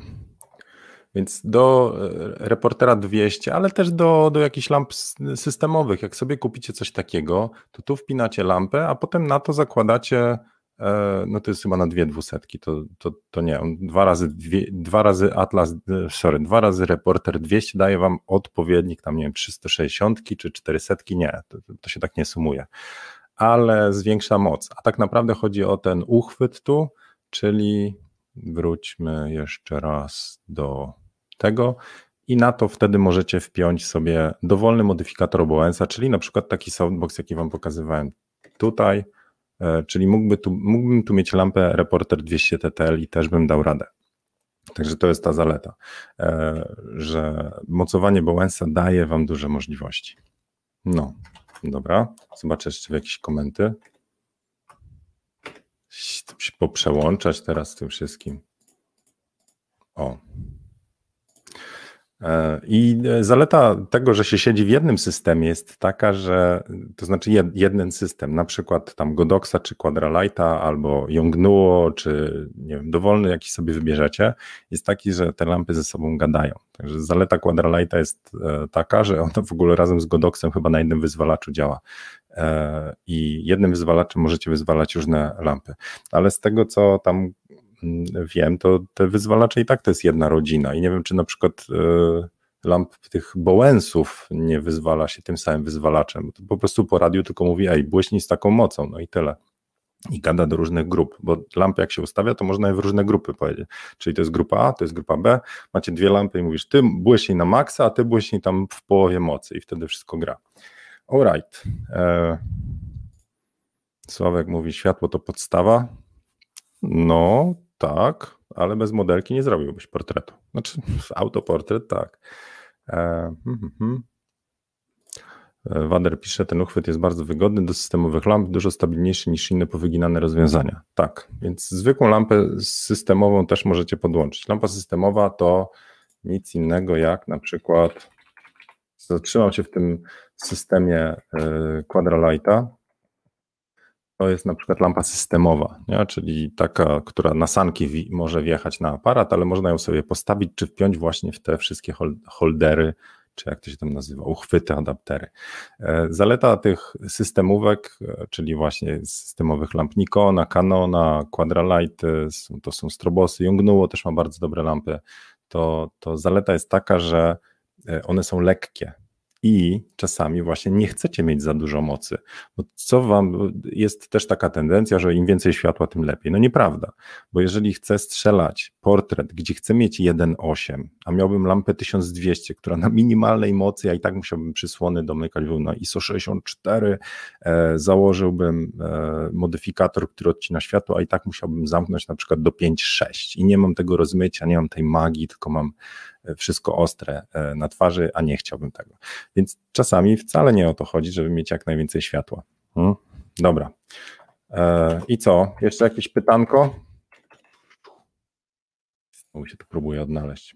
Speaker 1: Więc do e, reportera 200, ale też do, do jakichś lamp systemowych. Jak sobie kupicie coś takiego, to tu wpinacie lampę, a potem na to zakładacie, e, no to jest chyba na dwie dwusetki, to, to, to nie, dwa razy, dwie, dwa razy Atlas, e, sorry, dwa razy reporter 200 daje wam odpowiednik, tam nie wiem, 360 czy 400, nie, to, to się tak nie sumuje ale zwiększa moc. A tak naprawdę chodzi o ten uchwyt tu, czyli wróćmy jeszcze raz do tego. i na to wtedy możecie wpiąć sobie dowolny modyfikator OBS-a, czyli na przykład taki softbox, jaki Wam pokazywałem tutaj, e, czyli mógłby tu, mógłbym tu mieć lampę Reporter 200 TTL i też bym dał radę. Także to jest ta zaleta, e, że mocowanie Bowensa daje Wam duże możliwości. No, dobra. Zobaczę jeszcze jakieś komenty. Poprzełączać teraz tym wszystkim. O, I e, zaleta tego, że się siedzi w jednym systemie jest taka, że to znaczy jeden system, na przykład tam Godoxa czy Quadralighta albo Yongnuo, czy nie wiem, dowolny jakiś sobie wybierzecie, jest taki, że te lampy ze sobą gadają. Także zaleta Quadralighta jest e, taka, że ona w ogóle razem z Godoxem chyba na jednym wyzwalaczu działa. I jednym wyzwalaczem możecie wyzwalać różne lampy. Ale z tego, co tam wiem, to te wyzwalacze i tak to jest jedna rodzina i nie wiem, czy na przykład e, lamp tych Bowensów nie wyzwala się tym samym wyzwalaczem, to po prostu po radiu tylko mówi, ej, błyśnij z taką mocą, no i tyle. I gada do różnych grup, bo lampy jak się ustawia, to można je w różne grupy powiedzieć. Czyli to jest grupa A, to jest grupa B, macie dwie lampy i mówisz, ty błyśnij na maksa, a ty błyśnij tam w połowie mocy i wtedy wszystko gra. Alright. E, Sławek mówi, światło to podstawa. No, tak, ale bez modelki nie zrobiłbyś portretu. Znaczy, autoportret tak. E, hmm, hmm. E, Wader pisze, ten uchwyt jest bardzo wygodny do systemowych lamp, dużo stabilniejszy niż inne powyginane rozwiązania. Tak, więc zwykłą lampę systemową też możecie podłączyć. Lampa systemowa to nic innego jak na przykład, zatrzymam się w tym systemie e, Quadralighta, to jest na przykład lampa systemowa, nie? czyli taka, która na sanki może wjechać na aparat, ale można ją sobie postawić czy wpiąć właśnie w te wszystkie holdery, czy jak to się tam nazywa, uchwyty, adaptery. E, zaleta tych systemówek, e, czyli właśnie systemowych lamp Nikona, Canona, Quadralight, to są strobosy, Yongnuo też ma bardzo dobre lampy, to, to zaleta jest taka, że e, one są lekkie, i czasami właśnie nie chcecie mieć za dużo mocy, bo co wam, jest też taka tendencja, że im więcej światła, tym lepiej. No nieprawda, bo jeżeli chcę strzelać portret, gdzie chcę mieć 1.8, a miałbym lampę 1200, która na minimalnej mocy, ja i tak musiałbym przysłony domykać, był na ISO 64, e, założyłbym e, modyfikator, który odcina światło, a i tak musiałbym zamknąć na przykład do 5.6 i nie mam tego rozmycia, nie mam tej magii, tylko mam wszystko ostre e, na twarzy, a nie chciałbym tego. Więc czasami wcale nie o to chodzi, żeby mieć jak najwięcej światła. Hmm? Dobra. E, I co? Jeszcze jakieś pytanko? Znowu się to próbuję odnaleźć.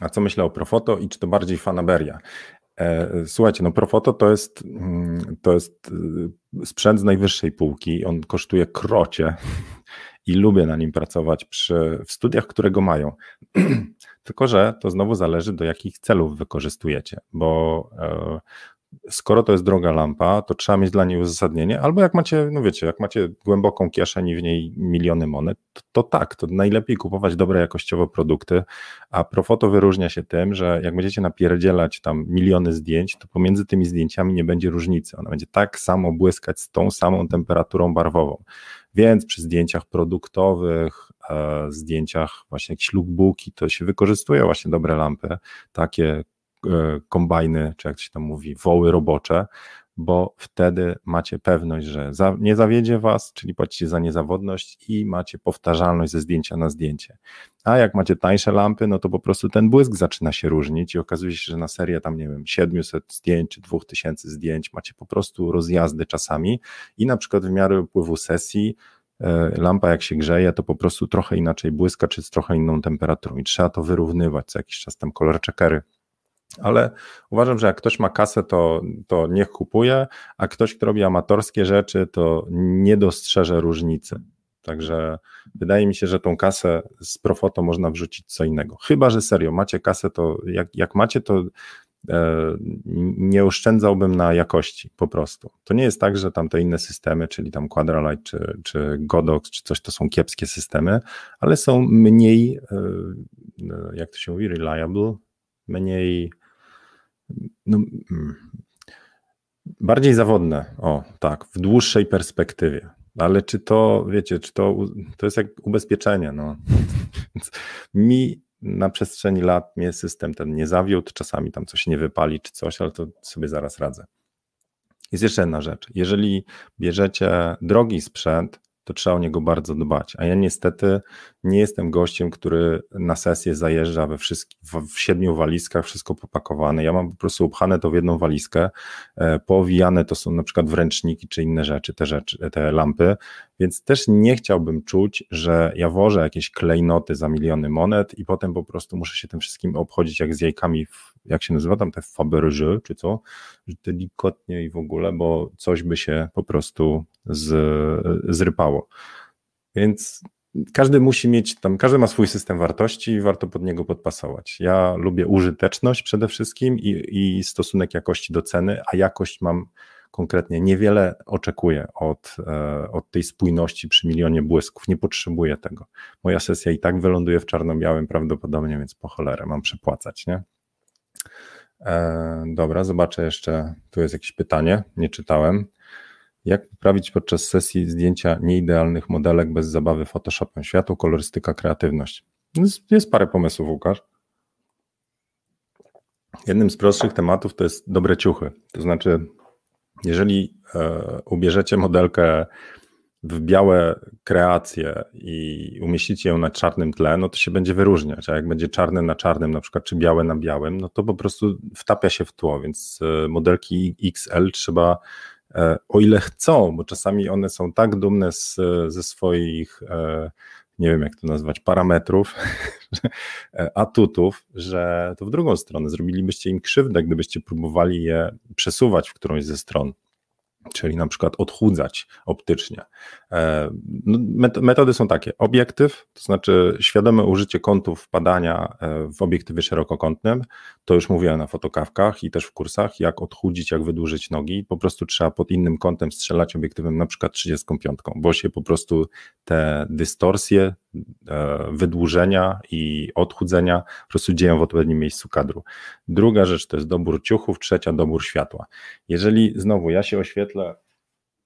Speaker 1: A co myślę o Profoto i czy to bardziej fanaberia? E, słuchajcie, no Profoto to jest, mm, to jest sprzęt z najwyższej półki. On kosztuje krocie i lubię na nim pracować przy, w studiach, które go mają. Tylko, że to znowu zależy, do jakich celów wykorzystujecie, bo e, skoro to jest droga lampa, to trzeba mieć dla niej uzasadnienie, albo jak macie, no wiecie, jak macie głęboką kieszeń i w niej miliony monet, to, to, tak, to najlepiej kupować dobre jakościowo produkty, a Profoto wyróżnia się tym, że jak będziecie napierdzielać tam miliony zdjęć, to pomiędzy tymi zdjęciami nie będzie różnicy, ona będzie tak samo błyskać z tą samą temperaturą barwową. Więc przy zdjęciach produktowych, e, zdjęciach właśnie jakieś lookbooki, to się wykorzystuje właśnie dobre lampy, takie kombajny, czy jak się tam mówi, woły robocze, bo wtedy macie pewność, że za, nie zawiedzie was, czyli płacicie za niezawodność i macie powtarzalność ze zdjęcia na zdjęcie. A jak macie tańsze lampy, no to po prostu ten błysk zaczyna się różnić i okazuje się, że na serię tam, nie wiem, 700 zdjęć czy 2000 zdjęć macie po prostu rozjazdy czasami i na przykład w miarę upływu sesji e, lampa jak się grzeje, to po prostu trochę inaczej błyska, czy z trochę inną temperaturą i trzeba to wyrównywać, co jakiś czas tam kolor checkery ale uważam, że jak ktoś ma kasę, to, to niech kupuje, a ktoś, kto robi amatorskie rzeczy, to nie dostrzeże różnicy. Także wydaje mi się, że tą kasę z Profoto można wrzucić co innego. Chyba, że serio, macie kasę, to jak, jak macie, to e, nie oszczędzałbym na jakości po prostu. To nie jest tak, że tam te inne systemy, czyli tam Quadralight czy, czy Godox czy coś, to są kiepskie systemy, ale są mniej, e, e jak to się mówi, reliable, mniej no, mm, bardziej zawodne, o tak, w dłuższej perspektywie. Ale czy to, wiecie, czy to, to jest jak ubezpieczenie, no. mi na przestrzeni lat mnie system ten nie zawiódł, czasami tam coś nie wypali czy coś, ale to sobie zaraz radzę. Jest jeszcze jedna rzecz. Jeżeli bierzecie drogi sprzęt, to trzeba o niego bardzo dbać. A ja niestety nie jestem gościem, który na sesję zajeżdża we wszystkich, w, siedmiu walizkach, wszystko popakowane. Ja mam po prostu upchane to w jedną walizkę, e, poowijane to są na przykład wręczniki czy inne rzeczy, te rzeczy, te lampy, więc też nie chciałbym czuć, że ja wożę jakieś klejnoty za miliony monet i potem po prostu muszę się tym wszystkim obchodzić jak z jajkami, w, jak się nazywa tam te Faberge, czy co, delikatnie i w ogóle, bo coś by się po prostu z, zrypało. Więc każdy musi mieć tam, każdy ma swój system wartości i warto pod niego podpasować. Ja lubię użyteczność przede wszystkim i, i stosunek jakości do ceny, a jakość mam konkretnie niewiele oczekuję od, e, od tej spójności przy milionie błysków. Nie potrzebuję tego. Moja sesja i tak wyląduje w czarno-białym prawdopodobnie, więc po cholerę mam przepłacać, nie? E, dobra, zobaczę jeszcze. Tu jest jakieś pytanie, nie czytałem. Jak poprawić podczas sesji zdjęcia nieidealnych modelek bez zabawy Photoshopem? Światło, kolorystyka, kreatywność. Jest, jest parę pomysłów, Łukasz. Jednym z prostszych tematów to jest dobre ciuchy. To znaczy, jeżeli e, ubierzecie modelkę w białe kreacje i umieścicie ją na czarnym tle, no to się będzie wyróżniać, a jak będzie czarne na czarnym na przykład, czy białe na białym, no to po prostu wtapia się w tło, więc e, modelki XL trzeba o ile chcą, bo czasami one są tak dumne z, ze swoich, e, nie wiem jak to nazwać, parametrów, e, atutów, że to w drugą stronę. Zrobilibyście im krzywdę, gdybyście próbowali je przesuwać w którąś ze stron czyli na przykład odchudzać optycznie. E, no, metody są takie: obiektyw, to znaczy świadome użycie kątów wpadania e, w obiektywie szerokokątnym. To już mówiłem na fotokawkach i też w kursach, jak odchudzić, jak wydłużyć nogi. Po prostu trzeba pod innym kątem strzelać obiektywem, na przykład 35, bo się po prostu te dystorsje, e, wydłużenia i odchudzenia po prostu dzieją w odpowiednim miejscu kadru. Druga rzecz to jest dobór ciuchów, trzecia dobór światła. Jeżeli znowu ja się oświetlę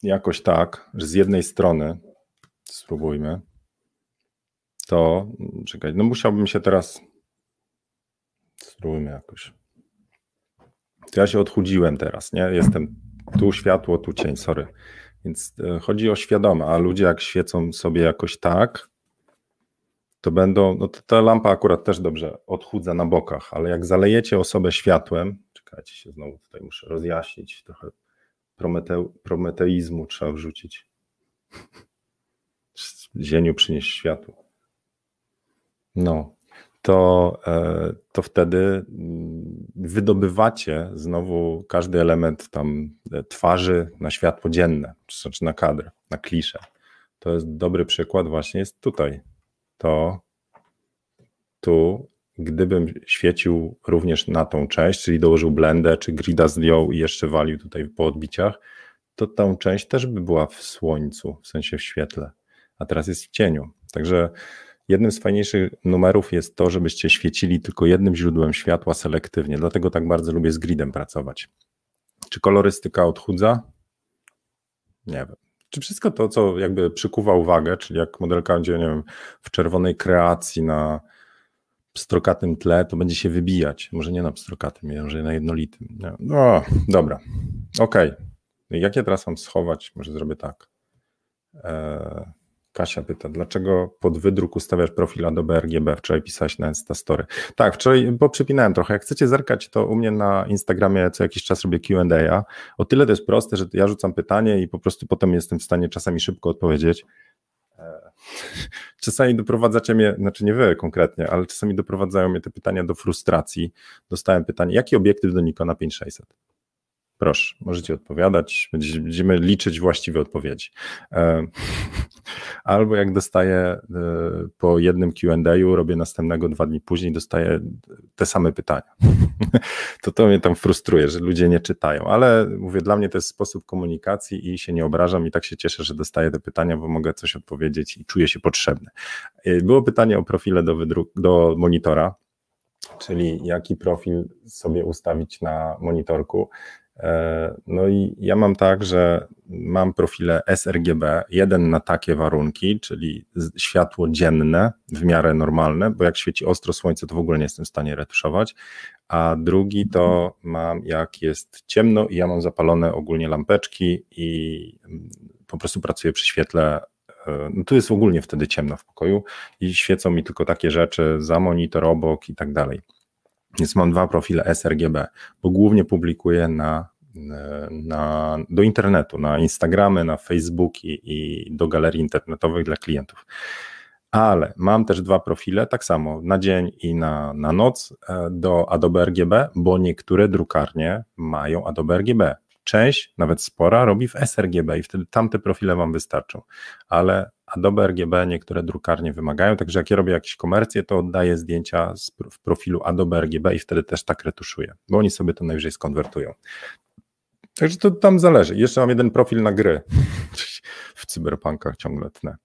Speaker 1: jakoś tak, że z jednej strony, spróbujmy, to czekaj, no musiałbym się teraz, spróbujmy jakoś. To ja się odchudziłem teraz, nie? Jestem tu światło, tu cień, sorry. Więc e, chodzi o świadome, a ludzie jak świecą sobie jakoś tak, to będą, no to ta lampa akurat też dobrze odchudza na bokach, ale jak zalejecie osobę światłem, czekajcie się znowu tutaj muszę rozjaśnić trochę promete, prometeizmu trzeba wrzucić. Zieniu przynieść światło. No, to, e, to wtedy mm, wydobywacie znowu każdy element tam e, twarzy na światło dzienne, czy znaczy na kadr, na kliszę. To jest dobry przykład właśnie jest tutaj. To tu gdybym świecił również na tą część, czyli dołożył blendę, czy grida zdjął i jeszcze walił tutaj po odbiciach, to tą część też by była w słońcu, w sensie w świetle, a teraz jest w cieniu. Także jednym z fajniejszych numerów jest to, żebyście świecili tylko jednym źródłem światła selektywnie, dlatego tak bardzo lubię z gridem pracować. Czy kolorystyka odchudza? Nie wiem. Czy wszystko to, co jakby przykuwa uwagę, czyli jak modelka będzie, nie wiem, w czerwonej kreacji na pstrokatym tle, to będzie się wybijać. Może nie na pstrokatym, może na jednolitym. No, dobra. Okej. Okay. Jak ja teraz mam schować? Może zrobię tak. Eee, Kasia pyta, dlaczego pod wydruk ustawiasz profil Adobe RGB? Wczoraj pisałeś na Instastory. Tak, wczoraj, bo przypinałem trochę. Jak chcecie zerkać, to u mnie na Instagramie co jakiś czas robię Q&A. O tyle to jest proste, że ja rzucam pytanie i po prostu potem jestem w stanie czasami szybko odpowiedzieć. Czasami doprowadzacie mnie, znaczy nie wy konkretnie, ale czasami doprowadzają mnie te pytania do frustracji. Dostałem pytanie, jaki obiektyw do Nikona 5600? Proszę, możecie odpowiadać, będziemy liczyć właściwe odpowiedzi. E, albo jak dostaję e, po jednym QA, robię następnego dwa dni później, dostaję te same pytania. To to mnie tam frustruje, że ludzie nie czytają, ale mówię, dla mnie to jest sposób komunikacji i się nie obrażam i tak się cieszę, że dostaję te pytania, bo mogę coś odpowiedzieć i czuję się potrzebny. E, było pytanie o profile do, do monitora, czyli jaki profil sobie ustawić na monitorku. E, no i ja mam tak, że mam profile sRGB, jeden na takie warunki, czyli światło dzienne w miarę normalne, bo jak świeci ostro słońce, to w ogóle nie jestem w stanie retuszować, a drugi to mam jak jest ciemno i ja mam zapalone ogólnie lampeczki i mm, po prostu pracuję przy świetle e, no tu jest ogólnie wtedy ciemno w pokoju i świecą mi tylko takie rzeczy za monitor obok i tak dalej. Więc mam dwa profile sRGB, bo głównie publikuję na, na, do internetu, na Instagramy, na Facebooki i do galerii internetowych dla klientów. Ale mam też dwa profile, tak samo na dzień i na, na noc e, do Adobe RGB, bo niektóre drukarnie mają Adobe RGB. Część, nawet spora, robi w sRGB i wtedy tamte profile Wam wystarczą. Ale Adobe RGB niektóre drukarnie wymagają, także jak ja robię jakieś komercje, to oddaję zdjęcia w profilu Adobe RGB i wtedy też tak retuszuję, bo oni sobie to najwyżej skonwertują. Także to tam zależy. Jeszcze mam jeden profil na gry. W cyberpunkach ciągle tnę.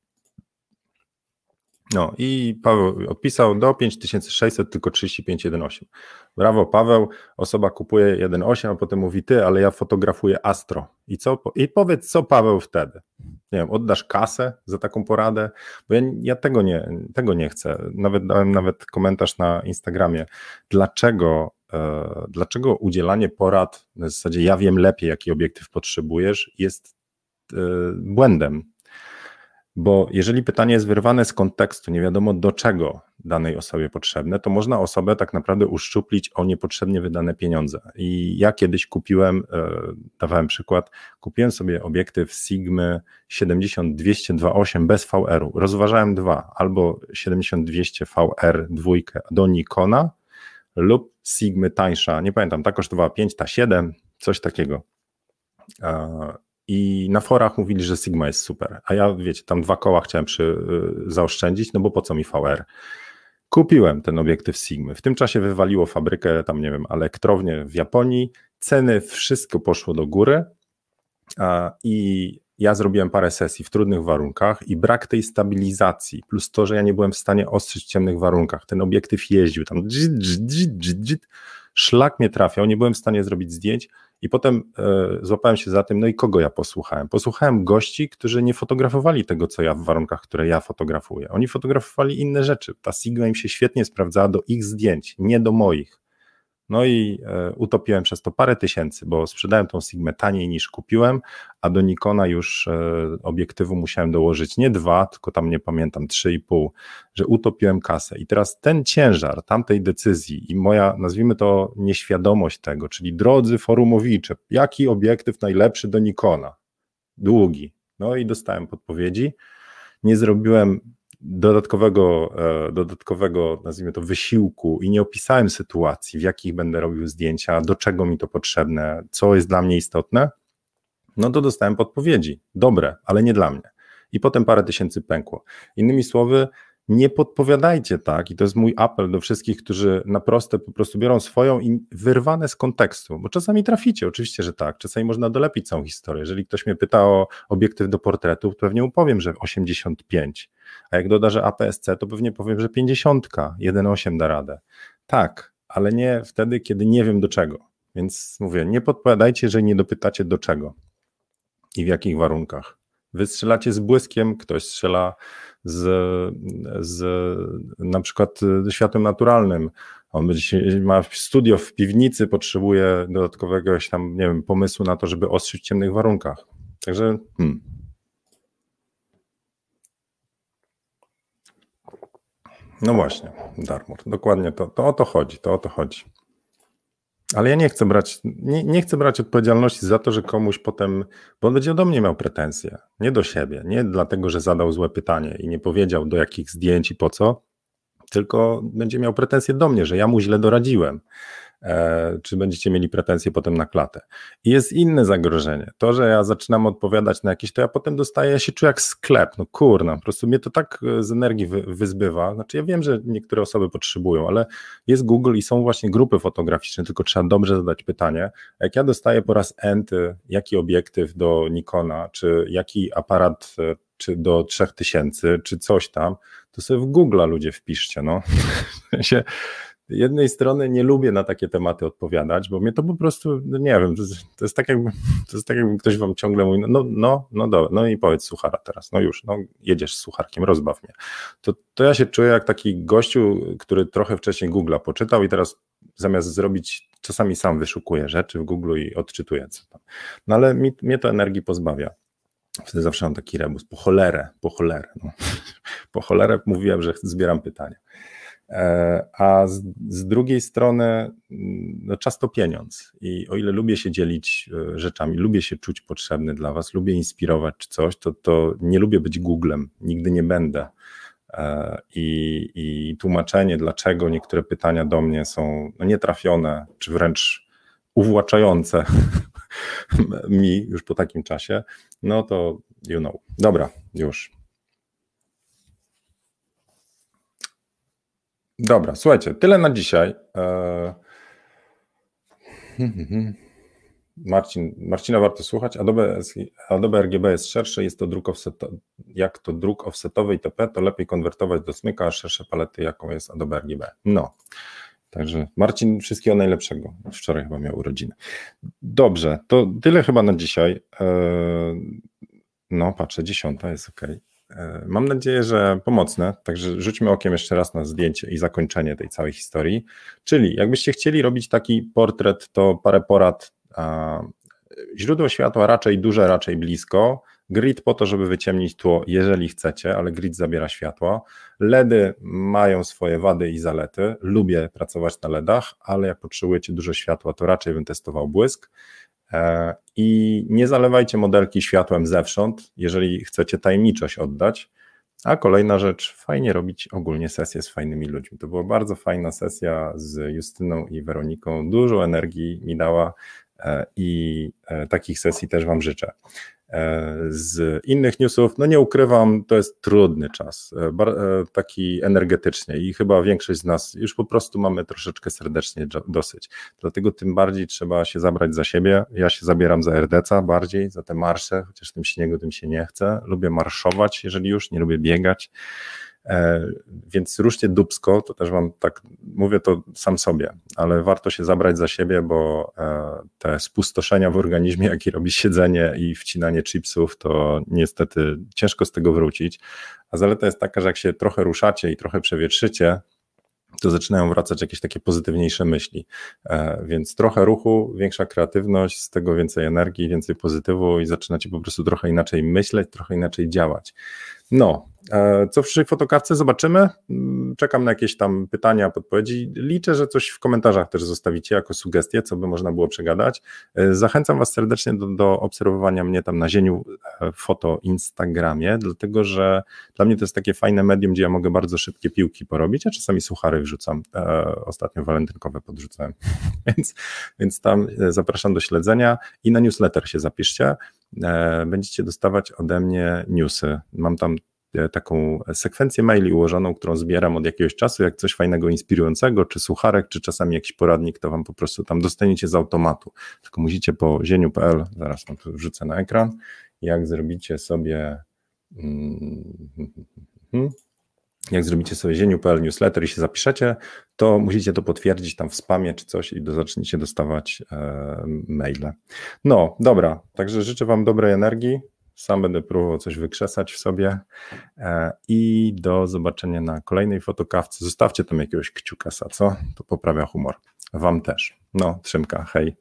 Speaker 1: No i Paweł odpisał do 5600 tylko 35,18. Brawo Paweł, osoba kupuje 1,8, a potem mówi ty, ale ja fotografuję Astro. I co? I powiedz co Paweł wtedy? Nie wiem, oddasz kasę za taką poradę? Bo ja, ja tego, nie, tego nie chcę. Nawet dałem nawet komentarz na Instagramie. Dlaczego e, dlaczego udzielanie porad, w zasadzie ja wiem lepiej, jaki obiektyw potrzebujesz, jest e, błędem. Bo jeżeli pytanie jest wyrwane z kontekstu, nie wiadomo do czego danej osobie potrzebne, to można osobę tak naprawdę uszczuplić o niepotrzebnie wydane pieniądze. I ja kiedyś kupiłem, e, dawałem przykład, kupiłem sobie obiektyw Sigmy 70-200-2.8 bez VR-u. Rozważałem dwa, albo 70-200 VR dwójkę do Nikona lub Sigmy tańsza, nie pamiętam, ta kosztowała 5, ta 7, coś takiego. I na forach mówili, że Sigma jest super, a ja wiecie, tam dwa koła chciałem przy, y, zaoszczędzić, no bo po co mi VR? Kupiłem ten obiektyw Sigmy. W tym czasie wywaliło fabrykę, tam nie wiem, elektrownię w Japonii, ceny, wszystko poszło do góry a, i ja zrobiłem parę sesji w trudnych warunkach i brak tej stabilizacji, plus to, że ja nie byłem w stanie ostrzyć w ciemnych warunkach. Ten obiektyw jeździł tam, dżit, dżit, dżit, szlak mnie trafiał, nie byłem w stanie zrobić zdjęć i potem e, złapałem się za tym, no i kogo ja posłuchałem? Posłuchałem gości, którzy nie fotografowali tego, co ja w warunkach, które ja fotografuję. Oni fotografowali inne rzeczy. Ta Sigma im się świetnie sprawdzała do ich zdjęć, nie do moich. No i e, utopiłem przez to parę tysięcy, bo sprzedałem tą Sigmę taniej niż kupiłem, a do Nikona już e, obiektywu musiałem dołożyć nie dwa, tylko tam nie pamiętam, trzy i pół, że utopiłem kasę. I teraz ten ciężar tamtej decyzji i moja, nazwijmy to, nieświadomość tego, czyli drodzy forumowicze, jaki obiektyw najlepszy do Nikona? Długi. No i dostałem podpowiedzi. Nie zrobiłem dodatkowego, e, dodatkowego, nazwijmy to, wysiłku i nie opisałem sytuacji, w jakich będę robił zdjęcia, do czego mi to potrzebne, co jest dla mnie istotne, no to dostałem podpowiedzi. Dobre, ale nie dla mnie. I potem parę tysięcy pękło. Innymi słowy, nie podpowiadajcie tak, i to jest mój apel do wszystkich, którzy na proste po prostu biorą swoją i wyrwane z kontekstu, bo czasami traficie, oczywiście, że tak, czasami można dolepić całą historię. Jeżeli ktoś mnie pyta o obiektyw do portretu, to pewnie mu powiem, że 85, a jak doda, że APS-C, to pewnie powiem, że 50, 1,8 da radę. Tak, ale nie wtedy, kiedy nie wiem do czego. Więc mówię, nie podpowiadajcie, jeżeli nie dopytacie do czego i w jakich warunkach. Wy strzelacie z błyskiem, ktoś strzela z, z na przykład światłem naturalnym. On będzie, ma studio w piwnicy, potrzebuje dodatkowego tam, nie wiem, pomysłu na to, żeby ostrzyć w ciemnych warunkach. Także hmm. No właśnie, Darmur, dokładnie to, to o to chodzi, to o to chodzi. Ale ja nie chcę brać, nie, nie, chcę brać odpowiedzialności za to, że komuś potem, bo on będzie do mnie miał pretensje, nie do siebie, nie dlatego, że zadał złe pytanie i nie powiedział do jakich zdjęć i po co, tylko będzie miał pretensje do mnie, że ja mu źle doradziłem. E, czy będziecie mieli pretensje potem na klatę. I jest inne zagrożenie. To, że ja zaczynam odpowiadać na jakieś, to ja potem dostaję, ja się czuję jak sklep. No kurna, po prostu mnie to tak e, z energii wy, wyzbywa. Znaczy ja wiem, że niektóre osoby potrzebują, ale jest Google i są właśnie grupy fotograficzne, tylko trzeba dobrze zadać pytanie. Jak ja dostaję po raz enty, jaki obiektyw do Nikona, czy jaki aparat e, czy do 3000, czy coś tam, to sobie w Google ludzie wpiszcie, no. jednej strony nie lubię na takie tematy odpowiadać, bo mnie to po prostu, no nie wiem, to jest, to jest tak jakby, to jest tak jakby ktoś wam ciągle mówi, no, no, no, do, no i powiedz suchara teraz, no już, no jedziesz z sucharkiem, rozbaw mnie. To, to ja się czuję jak taki gościu, który trochę wcześniej Google'a poczytał i teraz zamiast zrobić, czasami sam wyszukuje rzeczy w Google i odczytuje co tam. No ale mi, mnie to energii pozbawia. Wtedy zawsze mam taki rebus, po cholerę, po cholerę. No. Po cholerę mówiłem, że zbieram pytania. E, a z, z, drugiej strony mm, no, czas to pieniądz i o ile lubię się dzielić e, rzeczami, lubię się czuć potrzebny dla Was, lubię inspirować czy coś, to, to nie lubię być Googlem, nigdy nie będę. E, I, I tłumaczenie, dlaczego niektóre pytania do mnie są no, nietrafione, czy wręcz uwłaczające mi już po takim czasie, no to you know. Dobra, już. Dobra, słuchajcie, tyle na dzisiaj. E, Marcin, Marcina warto słuchać. Adobe, Adobe RGB jest szersze, jest to druk offsetowy. Jak to druk offsetowy itp., to lepiej konwertować do smyka, a szersze palety, jaką jest Adobe RGB. No. Także Marcin, wszystkiego najlepszego. Wczoraj chyba miał urodziny. Dobrze, to tyle chyba na dzisiaj. E, no, patrzę, dziesiąta jest ok. E, mam nadzieję, że pomocne, także rzućmy okiem jeszcze raz na zdjęcie i zakończenie tej całej historii. Czyli jakbyście chcieli robić taki portret, to parę porad. Źródło światła raczej duże, raczej blisko. Grid po to, żeby wyciemnić tło, jeżeli chcecie, ale grid zabiera światło. LEDy mają swoje wady i zalety. Lubię pracować na LEDach, ale jak potrzebujecie dużo światła, to raczej bym testował błysk. E, I nie zalewajcie modelki światłem zewsząd, jeżeli chcecie tajemniczość oddać. A kolejna rzecz, fajnie robić ogólnie sesje z fajnymi ludźmi. To była bardzo fajna sesja z Justyną i Weroniką. Dużo energii mi dała e, i e, takich sesji też Wam życzę. E, z innych newsów, no nie ukrywam, to jest trudny czas, e, e, taki energetycznie i chyba większość z nas już po prostu mamy troszeczkę serdecznie dosyć. Dlatego tym bardziej trzeba się zabrać za siebie. Ja się zabieram za RDC bardziej, za te marsze, chociaż tym śniegu tym się nie chce. Lubię marszować, jeżeli już, nie lubię biegać. E, więc ruszcie dubsko, to też wam tak mówię to sam sobie, ale warto się zabrać za siebie, bo e, te spustoszenia w organizmie, jakie robi siedzenie i wcinanie chipsów, to niestety ciężko z tego wrócić. A zaleta jest taka, że jak się trochę ruszacie i trochę przewietrzycie, to zaczynają wracać jakieś takie pozytywniejsze myśli. E, więc trochę ruchu, większa kreatywność, z tego więcej energii, więcej pozytywu i zaczynacie po prostu trochę inaczej myśleć, trochę inaczej działać. No, co w przyszłej fotokawce zobaczymy. Mm, czekam na jakieś tam pytania, podpowiedzi. Liczę, że coś w komentarzach też zostawicie jako sugestie, co by można było przegadać. E, zachęcam Was serdecznie do, do obserwowania mnie tam na zieniu e, foto Instagramie, dlatego że dla mnie to jest takie fajne medium, gdzie ja mogę bardzo szybkie piłki porobić, a czasami suchary wrzucam. Ostatnio walentynkowe podrzucałem, więc, więc tam zapraszam do śledzenia i na newsletter się zapiszcie. E, będziecie dostawać ode mnie newsy. Mam tam e, taką sekwencję maili ułożoną, którą zbieram od jakiegoś czasu, jak coś fajnego, inspirującego, czy sucharek, czy czasami jakiś poradnik, to wam po prostu tam dostaniecie z automatu. Tylko musicie po zieniu.pl, zaraz wam to wrzucę na ekran, jak zrobicie sobie hmm, jak zrobicie sobie zieniu.pl newsletter i się zapiszecie, to musicie to potwierdzić tam w spamie czy coś i do, zaczniecie dostawać e, maile. No, dobra, także życzę Wam dobrej energii. Sam będę próbował coś wykrzesać w sobie e, i do zobaczenia na kolejnej fotokawce. Zostawcie tam jakiegoś kciukasa, co? To poprawia humor. Wam też. No, trzymka, hej.